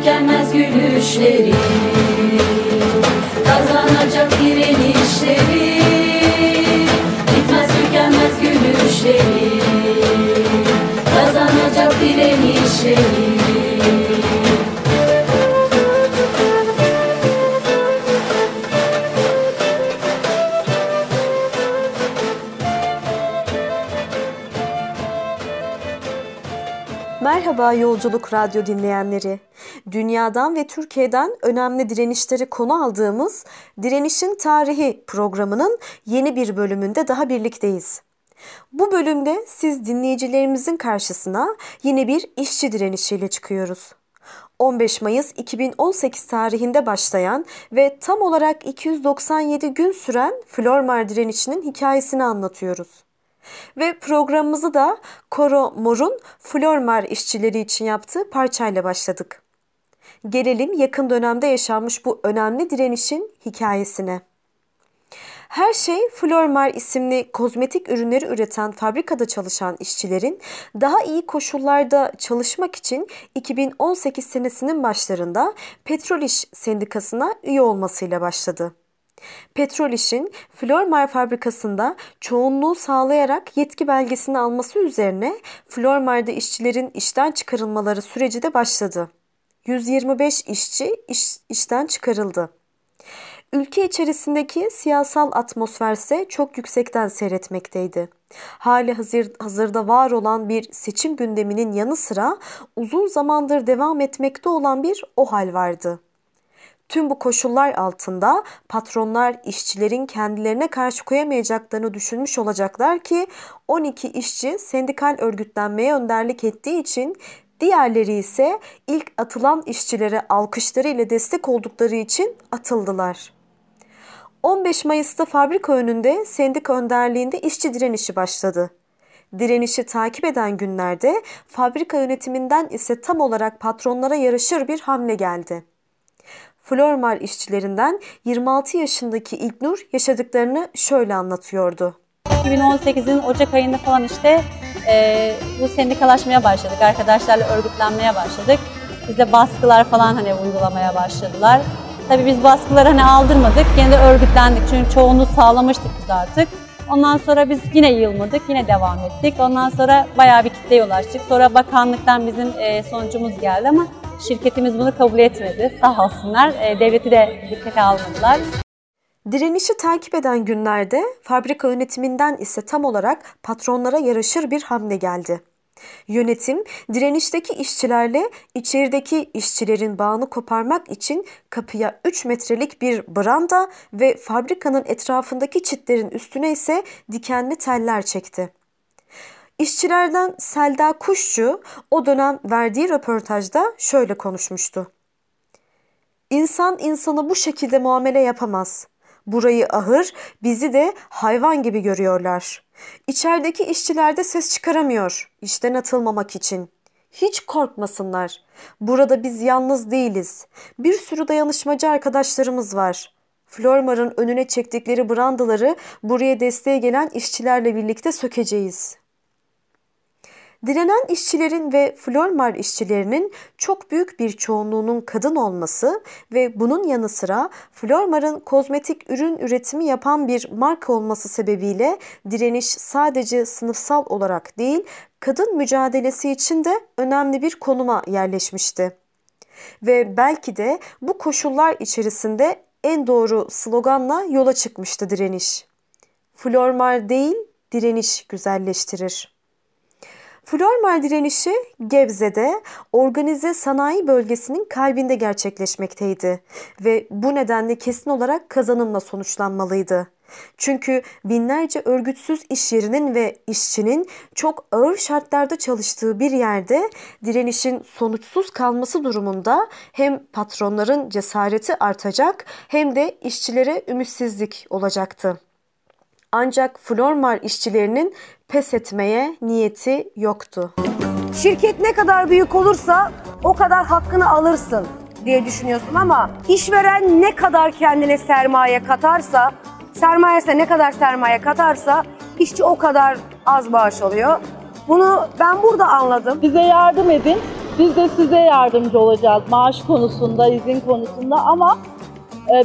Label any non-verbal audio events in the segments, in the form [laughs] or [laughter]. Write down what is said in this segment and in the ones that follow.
tükenmez gülüşleri Kazanacak direnişleri Bitmez tükenmez gülüşleri Kazanacak direnişleri Merhaba Yolculuk Radyo dinleyenleri. Dünyadan ve Türkiye'den önemli direnişleri konu aldığımız Direnişin Tarihi programının yeni bir bölümünde daha birlikteyiz. Bu bölümde siz dinleyicilerimizin karşısına yine bir işçi direnişiyle çıkıyoruz. 15 Mayıs 2018 tarihinde başlayan ve tam olarak 297 gün süren Flormar direnişinin hikayesini anlatıyoruz. Ve programımızı da Koro Mor'un Flormar işçileri için yaptığı parçayla başladık. Gelelim yakın dönemde yaşanmış bu önemli direnişin hikayesine. Her şey Flormar isimli kozmetik ürünleri üreten fabrikada çalışan işçilerin daha iyi koşullarda çalışmak için 2018 senesinin başlarında Petrol İş Sendikası'na üye olmasıyla başladı. Petrol İş'in Flormar fabrikasında çoğunluğu sağlayarak yetki belgesini alması üzerine Flormar'da işçilerin işten çıkarılmaları süreci de başladı. 125 işçi iş, işten çıkarıldı. Ülke içerisindeki siyasal atmosfer ise çok yüksekten seyretmekteydi. Hali hazır, hazırda var olan bir seçim gündeminin yanı sıra uzun zamandır devam etmekte olan bir o hal vardı. Tüm bu koşullar altında patronlar işçilerin kendilerine karşı koyamayacaklarını düşünmüş olacaklar ki 12 işçi sendikal örgütlenmeye önderlik ettiği için diğerleri ise ilk atılan işçilere alkışları ile destek oldukları için atıldılar. 15 Mayıs'ta fabrika önünde sendika önderliğinde işçi direnişi başladı. Direnişi takip eden günlerde fabrika yönetiminden ise tam olarak patronlara yaraşır bir hamle geldi. Flormar işçilerinden 26 yaşındaki İlknur yaşadıklarını şöyle anlatıyordu. 2018'in Ocak ayında falan işte e, bu sendikalaşmaya başladık. Arkadaşlarla örgütlenmeye başladık. Bizde baskılar falan hani uygulamaya başladılar. Tabii biz baskıları hani aldırmadık. Yine de örgütlendik. Çünkü çoğunluğu sağlamıştık biz artık. Ondan sonra biz yine yılmadık, yine devam ettik. Ondan sonra bayağı bir kitleye ulaştık. Sonra bakanlıktan bizim e, sonucumuz geldi ama şirketimiz bunu kabul etmedi. Sağ olsunlar. E, devleti de dikkate almadılar. Direnişi takip eden günlerde fabrika yönetiminden ise tam olarak patronlara yaraşır bir hamle geldi. Yönetim direnişteki işçilerle içerideki işçilerin bağını koparmak için kapıya 3 metrelik bir branda ve fabrikanın etrafındaki çitlerin üstüne ise dikenli teller çekti. İşçilerden Selda Kuşçu o dönem verdiği röportajda şöyle konuşmuştu. İnsan insana bu şekilde muamele yapamaz. Burayı ahır, bizi de hayvan gibi görüyorlar. İçerideki işçiler de ses çıkaramıyor işten atılmamak için. Hiç korkmasınlar. Burada biz yalnız değiliz. Bir sürü dayanışmacı arkadaşlarımız var. Flormar'ın önüne çektikleri brandaları buraya desteğe gelen işçilerle birlikte sökeceğiz.'' Direnen işçilerin ve Flormar işçilerinin çok büyük bir çoğunluğunun kadın olması ve bunun yanı sıra Flormar'ın kozmetik ürün üretimi yapan bir marka olması sebebiyle direniş sadece sınıfsal olarak değil, kadın mücadelesi için de önemli bir konuma yerleşmişti. Ve belki de bu koşullar içerisinde en doğru sloganla yola çıkmıştı direniş. Flormar değil, direniş güzelleştirir. Flormar direnişi Gebze'de organize sanayi bölgesinin kalbinde gerçekleşmekteydi ve bu nedenle kesin olarak kazanımla sonuçlanmalıydı. Çünkü binlerce örgütsüz iş yerinin ve işçinin çok ağır şartlarda çalıştığı bir yerde direnişin sonuçsuz kalması durumunda hem patronların cesareti artacak hem de işçilere ümitsizlik olacaktı. Ancak Flormar işçilerinin pes etmeye niyeti yoktu. Şirket ne kadar büyük olursa o kadar hakkını alırsın diye düşünüyorsun ama işveren ne kadar kendine sermaye katarsa, sermayesine ne kadar sermaye katarsa işçi o kadar az bağış alıyor. Bunu ben burada anladım. Bize yardım edin. Biz de size yardımcı olacağız maaş konusunda, izin konusunda ama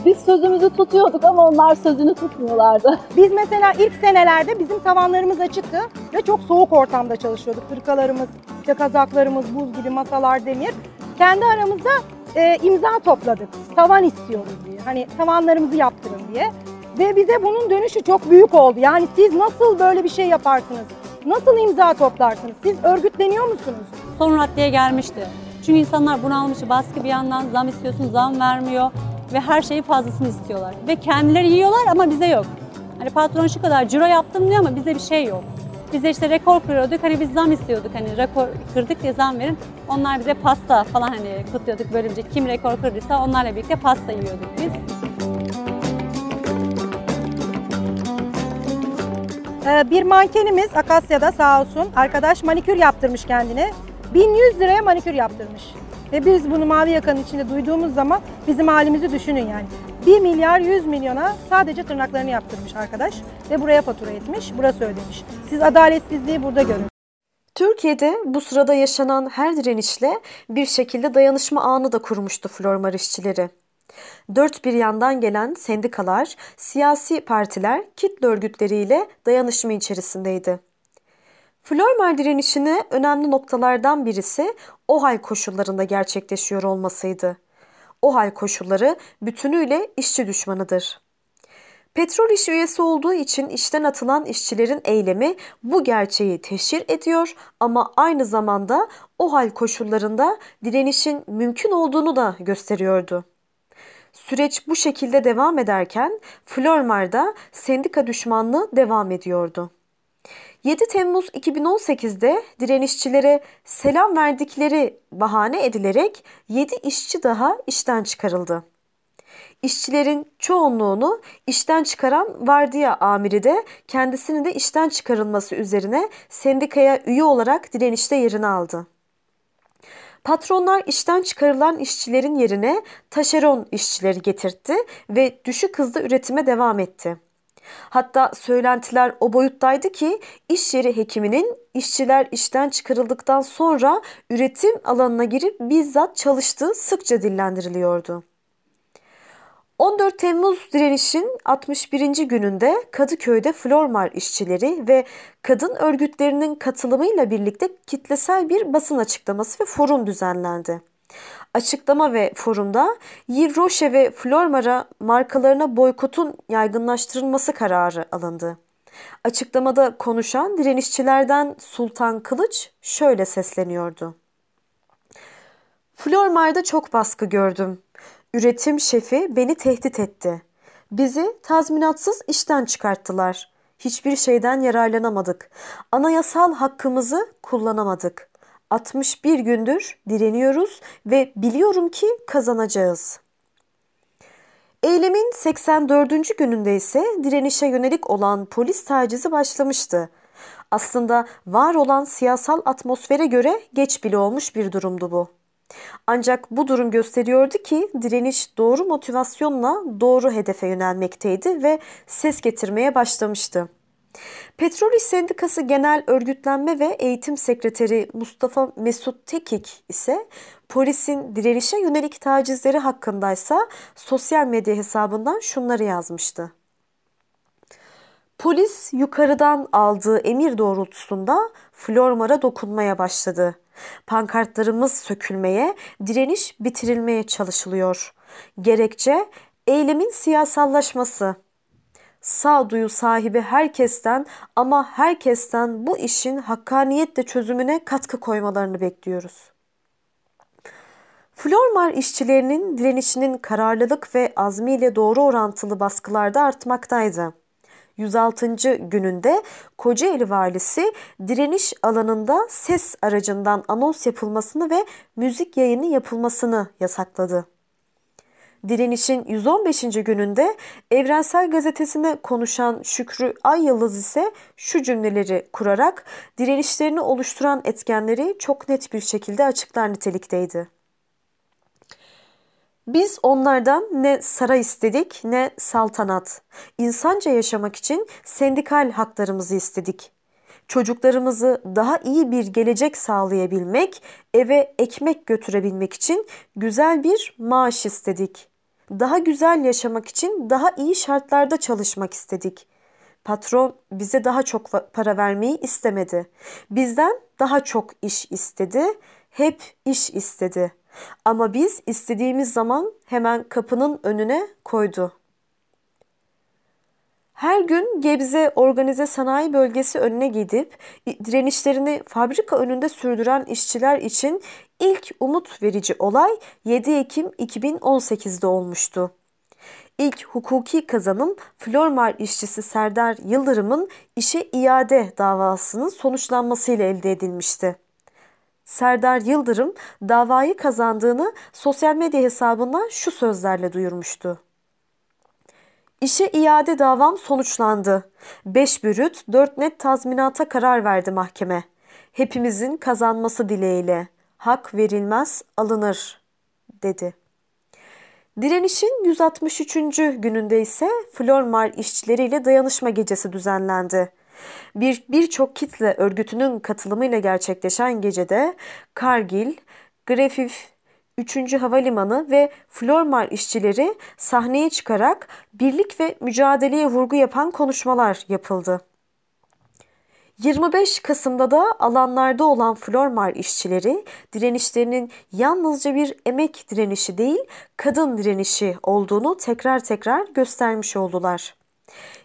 biz sözümüzü tutuyorduk ama onlar sözünü tutmuyorlardı. [laughs] Biz mesela ilk senelerde bizim tavanlarımız açıktı ve çok soğuk ortamda çalışıyorduk. Hırkalarımız, işte kazaklarımız, buz gibi masalar demir. Kendi aramızda e, imza topladık. Tavan istiyoruz diye. Hani tavanlarımızı yaptırın diye. Ve bize bunun dönüşü çok büyük oldu. Yani siz nasıl böyle bir şey yaparsınız? Nasıl imza toplarsınız? Siz örgütleniyor musunuz? Son raddeye gelmişti. Çünkü insanlar bunalmış, baskı bir yandan zam istiyorsun, zam vermiyor ve her şeyi fazlasını istiyorlar. Ve kendileri yiyorlar ama bize yok. Hani patron şu kadar ciro yaptım diyor ama bize bir şey yok. Bize işte rekor kırıyorduk, hani biz zam istiyorduk, hani rekor kırdık diye zam verin. Onlar bize pasta falan hani kutluyorduk böylece. Kim rekor kırdıysa onlarla birlikte pasta yiyorduk biz. Ee, bir mankenimiz Akasya'da sağ olsun arkadaş manikür yaptırmış kendine. 1100 liraya manikür yaptırmış. Ve biz bunu mavi yakanın içinde duyduğumuz zaman bizim halimizi düşünün yani. 1 milyar 100 milyona sadece tırnaklarını yaptırmış arkadaş ve buraya fatura etmiş, burası ödemiş. Siz adaletsizliği burada görün. Türkiye'de bu sırada yaşanan her direnişle bir şekilde dayanışma ağını da kurmuştu Flormar işçileri. Dört bir yandan gelen sendikalar, siyasi partiler, kitle örgütleriyle dayanışma içerisindeydi. Flormar direnişine önemli noktalardan birisi OHAL koşullarında gerçekleşiyor olmasıydı. OHAL koşulları bütünüyle işçi düşmanıdır. Petrol iş üyesi olduğu için işten atılan işçilerin eylemi bu gerçeği teşhir ediyor ama aynı zamanda OHAL koşullarında direnişin mümkün olduğunu da gösteriyordu. Süreç bu şekilde devam ederken Flormar'da sendika düşmanlığı devam ediyordu. 7 Temmuz 2018'de direnişçilere selam verdikleri bahane edilerek 7 işçi daha işten çıkarıldı. İşçilerin çoğunluğunu işten çıkaran vardiya amiri de kendisini de işten çıkarılması üzerine sendikaya üye olarak direnişte yerini aldı. Patronlar işten çıkarılan işçilerin yerine taşeron işçileri getirtti ve düşük hızda üretime devam etti. Hatta söylentiler o boyuttaydı ki iş yeri hekiminin işçiler işten çıkarıldıktan sonra üretim alanına girip bizzat çalıştığı sıkça dillendiriliyordu. 14 Temmuz direnişin 61. gününde Kadıköy'de Flormar işçileri ve kadın örgütlerinin katılımıyla birlikte kitlesel bir basın açıklaması ve forum düzenlendi. Açıklama ve forumda Yves Roche ve Flormar'a markalarına boykotun yaygınlaştırılması kararı alındı. Açıklamada konuşan direnişçilerden Sultan Kılıç şöyle sesleniyordu. Flormar'da çok baskı gördüm. Üretim şefi beni tehdit etti. Bizi tazminatsız işten çıkarttılar. Hiçbir şeyden yararlanamadık. Anayasal hakkımızı kullanamadık. 61 gündür direniyoruz ve biliyorum ki kazanacağız. Eylemin 84. gününde ise direnişe yönelik olan polis tacizi başlamıştı. Aslında var olan siyasal atmosfere göre geç bile olmuş bir durumdu bu. Ancak bu durum gösteriyordu ki direniş doğru motivasyonla doğru hedefe yönelmekteydi ve ses getirmeye başlamıştı. Petrol İş Sendikası Genel Örgütlenme ve Eğitim Sekreteri Mustafa Mesut Tekik ise polisin direnişe yönelik tacizleri hakkındaysa sosyal medya hesabından şunları yazmıştı. Polis yukarıdan aldığı emir doğrultusunda Flormar'a dokunmaya başladı. Pankartlarımız sökülmeye, direniş bitirilmeye çalışılıyor. Gerekçe eylemin siyasallaşması. Sağduyu sahibi herkesten ama herkesten bu işin hakkaniyetle çözümüne katkı koymalarını bekliyoruz. Flormar işçilerinin direnişinin kararlılık ve azmiyle doğru orantılı baskılarda artmaktaydı. 106. gününde Kocaeli valisi direniş alanında ses aracından anons yapılmasını ve müzik yayını yapılmasını yasakladı. Direnişin 115. gününde Evrensel Gazetesi'ne konuşan Şükrü Ay Yıldız ise şu cümleleri kurarak direnişlerini oluşturan etkenleri çok net bir şekilde açıklar nitelikteydi. Biz onlardan ne saray istedik ne saltanat. İnsanca yaşamak için sendikal haklarımızı istedik. Çocuklarımızı daha iyi bir gelecek sağlayabilmek, eve ekmek götürebilmek için güzel bir maaş istedik. Daha güzel yaşamak için daha iyi şartlarda çalışmak istedik. Patron bize daha çok para vermeyi istemedi. Bizden daha çok iş istedi. Hep iş istedi. Ama biz istediğimiz zaman hemen kapının önüne koydu. Her gün Gebze Organize Sanayi Bölgesi önüne gidip direnişlerini fabrika önünde sürdüren işçiler için ilk umut verici olay 7 Ekim 2018'de olmuştu. İlk hukuki kazanım Flormar işçisi Serdar Yıldırım'ın işe iade davasının sonuçlanmasıyla elde edilmişti. Serdar Yıldırım davayı kazandığını sosyal medya hesabından şu sözlerle duyurmuştu. İşe iade davam sonuçlandı. 5 bürüt 4 net tazminata karar verdi mahkeme. Hepimizin kazanması dileğiyle. Hak verilmez alınır dedi. Direnişin 163. gününde ise Flormar işçileriyle dayanışma gecesi düzenlendi. Bir birçok kitle örgütünün katılımıyla gerçekleşen gecede Kargil, Grefif 3. Havalimanı ve Flormar işçileri sahneye çıkarak birlik ve mücadeleye vurgu yapan konuşmalar yapıldı. 25 Kasım'da da alanlarda olan Flormar işçileri direnişlerinin yalnızca bir emek direnişi değil, kadın direnişi olduğunu tekrar tekrar göstermiş oldular.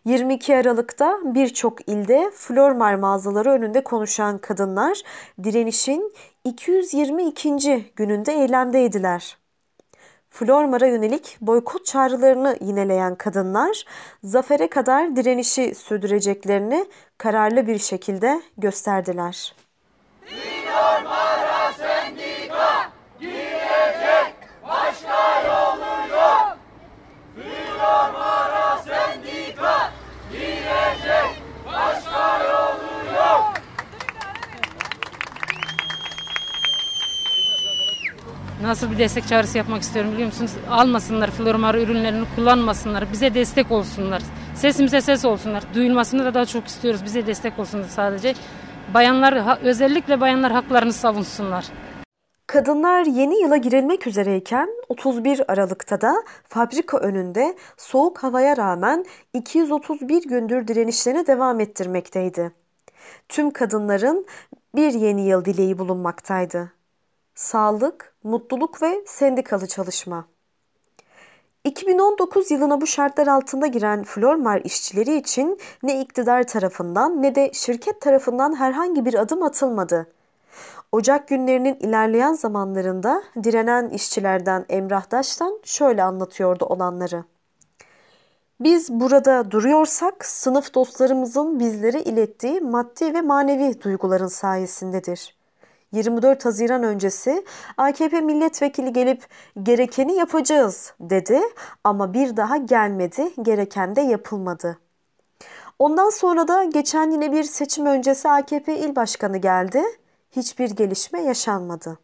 22 Aralık'ta birçok ilde Flormar mağazaları önünde konuşan kadınlar direnişin 222. gününde eylemdeydiler. Flormar'a yönelik boykot çağrılarını yineleyen kadınlar zafere kadar direnişi sürdüreceklerini kararlı bir şekilde gösterdiler. Flormar'a sendika girecek başka yolu yok. Flormar'a sendika girecek başka yolu yok. Nasıl bir destek çağrısı yapmak istiyorum biliyor musunuz? Almasınlar flormar ürünlerini kullanmasınlar. Bize destek olsunlar. Sesimize ses olsunlar. Duyulmasını da daha çok istiyoruz. Bize destek olsunlar sadece. Bayanlar özellikle bayanlar haklarını savunsunlar. Kadınlar yeni yıla girilmek üzereyken 31 Aralık'ta da fabrika önünde soğuk havaya rağmen 231 gündür direnişlerini devam ettirmekteydi. Tüm kadınların bir yeni yıl dileği bulunmaktaydı sağlık, mutluluk ve sendikalı çalışma. 2019 yılına bu şartlar altında giren Flormar işçileri için ne iktidar tarafından ne de şirket tarafından herhangi bir adım atılmadı. Ocak günlerinin ilerleyen zamanlarında direnen işçilerden Emrah Daş'tan şöyle anlatıyordu olanları. Biz burada duruyorsak sınıf dostlarımızın bizlere ilettiği maddi ve manevi duyguların sayesindedir.'' 24 Haziran öncesi AKP milletvekili gelip gerekeni yapacağız dedi ama bir daha gelmedi, gereken de yapılmadı. Ondan sonra da geçen yine bir seçim öncesi AKP il başkanı geldi. Hiçbir gelişme yaşanmadı.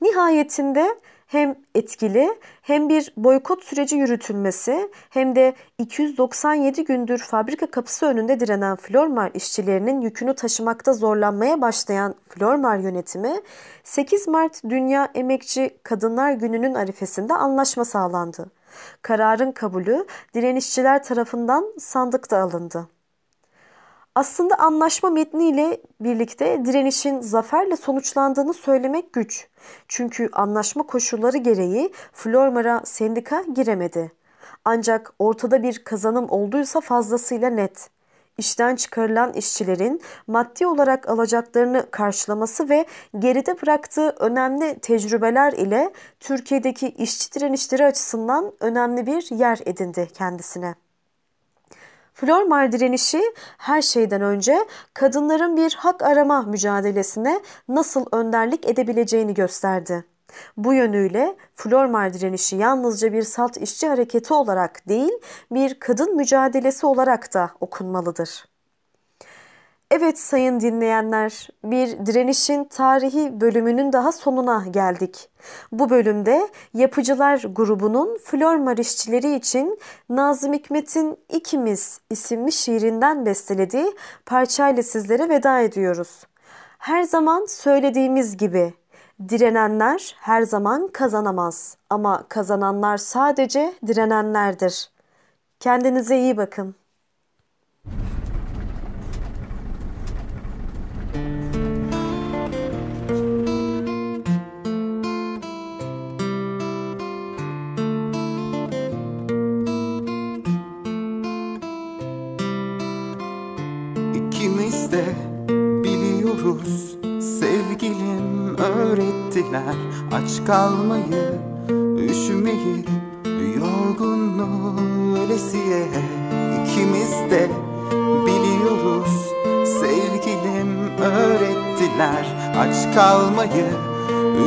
Nihayetinde hem etkili hem bir boykot süreci yürütülmesi hem de 297 gündür fabrika kapısı önünde direnen Flormar işçilerinin yükünü taşımakta zorlanmaya başlayan Flormar yönetimi 8 Mart Dünya Emekçi Kadınlar Günü'nün arifesinde anlaşma sağlandı. Kararın kabulü direnişçiler tarafından sandıkta alındı. Aslında anlaşma metniyle birlikte direnişin zaferle sonuçlandığını söylemek güç. Çünkü anlaşma koşulları gereği Flormar'a sendika giremedi. Ancak ortada bir kazanım olduysa fazlasıyla net. İşten çıkarılan işçilerin maddi olarak alacaklarını karşılaması ve geride bıraktığı önemli tecrübeler ile Türkiye'deki işçi direnişleri açısından önemli bir yer edindi kendisine. Flormar direnişi her şeyden önce kadınların bir hak arama mücadelesine nasıl önderlik edebileceğini gösterdi. Bu yönüyle Flormar direnişi yalnızca bir salt işçi hareketi olarak değil, bir kadın mücadelesi olarak da okunmalıdır. Evet sayın dinleyenler, bir direnişin tarihi bölümünün daha sonuna geldik. Bu bölümde Yapıcılar grubunun Flormar işçileri için Nazım Hikmet'in İkimiz isimli şiirinden bestelediği parçayla sizlere veda ediyoruz. Her zaman söylediğimiz gibi direnenler her zaman kazanamaz ama kazananlar sadece direnenlerdir. Kendinize iyi bakın. Öğrettiler aç kalmayı üşümeyi yorgunluğu ölesiye. İkimiz de biliyoruz sevgilim öğrettiler. Aç kalmayı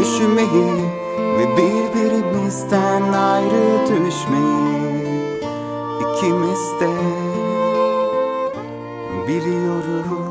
üşümeyi ve birbirimizden ayrı düşmeyi. İkimiz de biliyoruz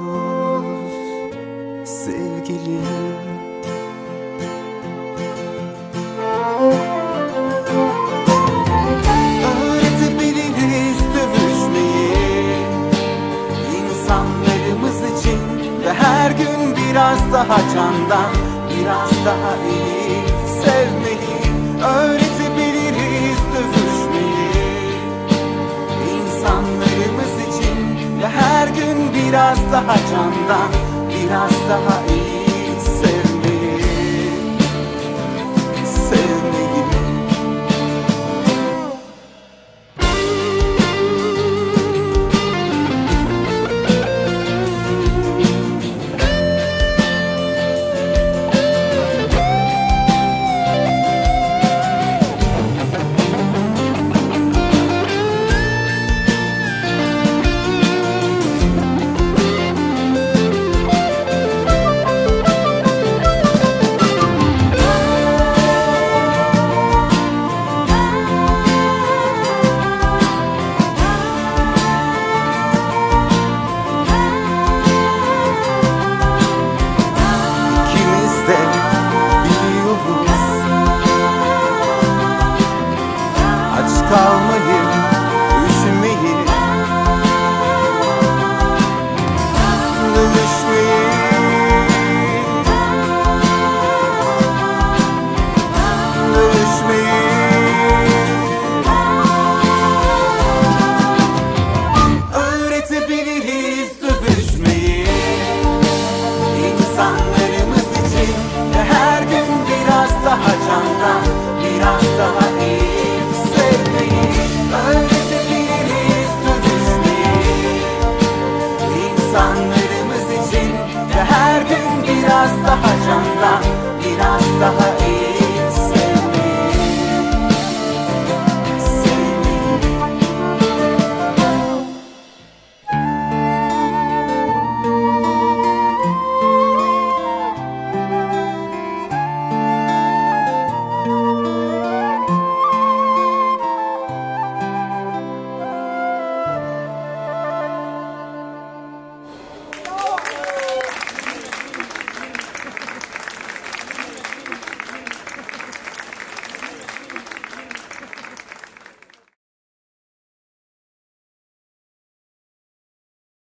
biraz daha candan biraz daha iyi. Sevmeyi öğretebiliriz dövüşmeyi. İnsanlarımız için ve her gün biraz daha candan biraz daha iyi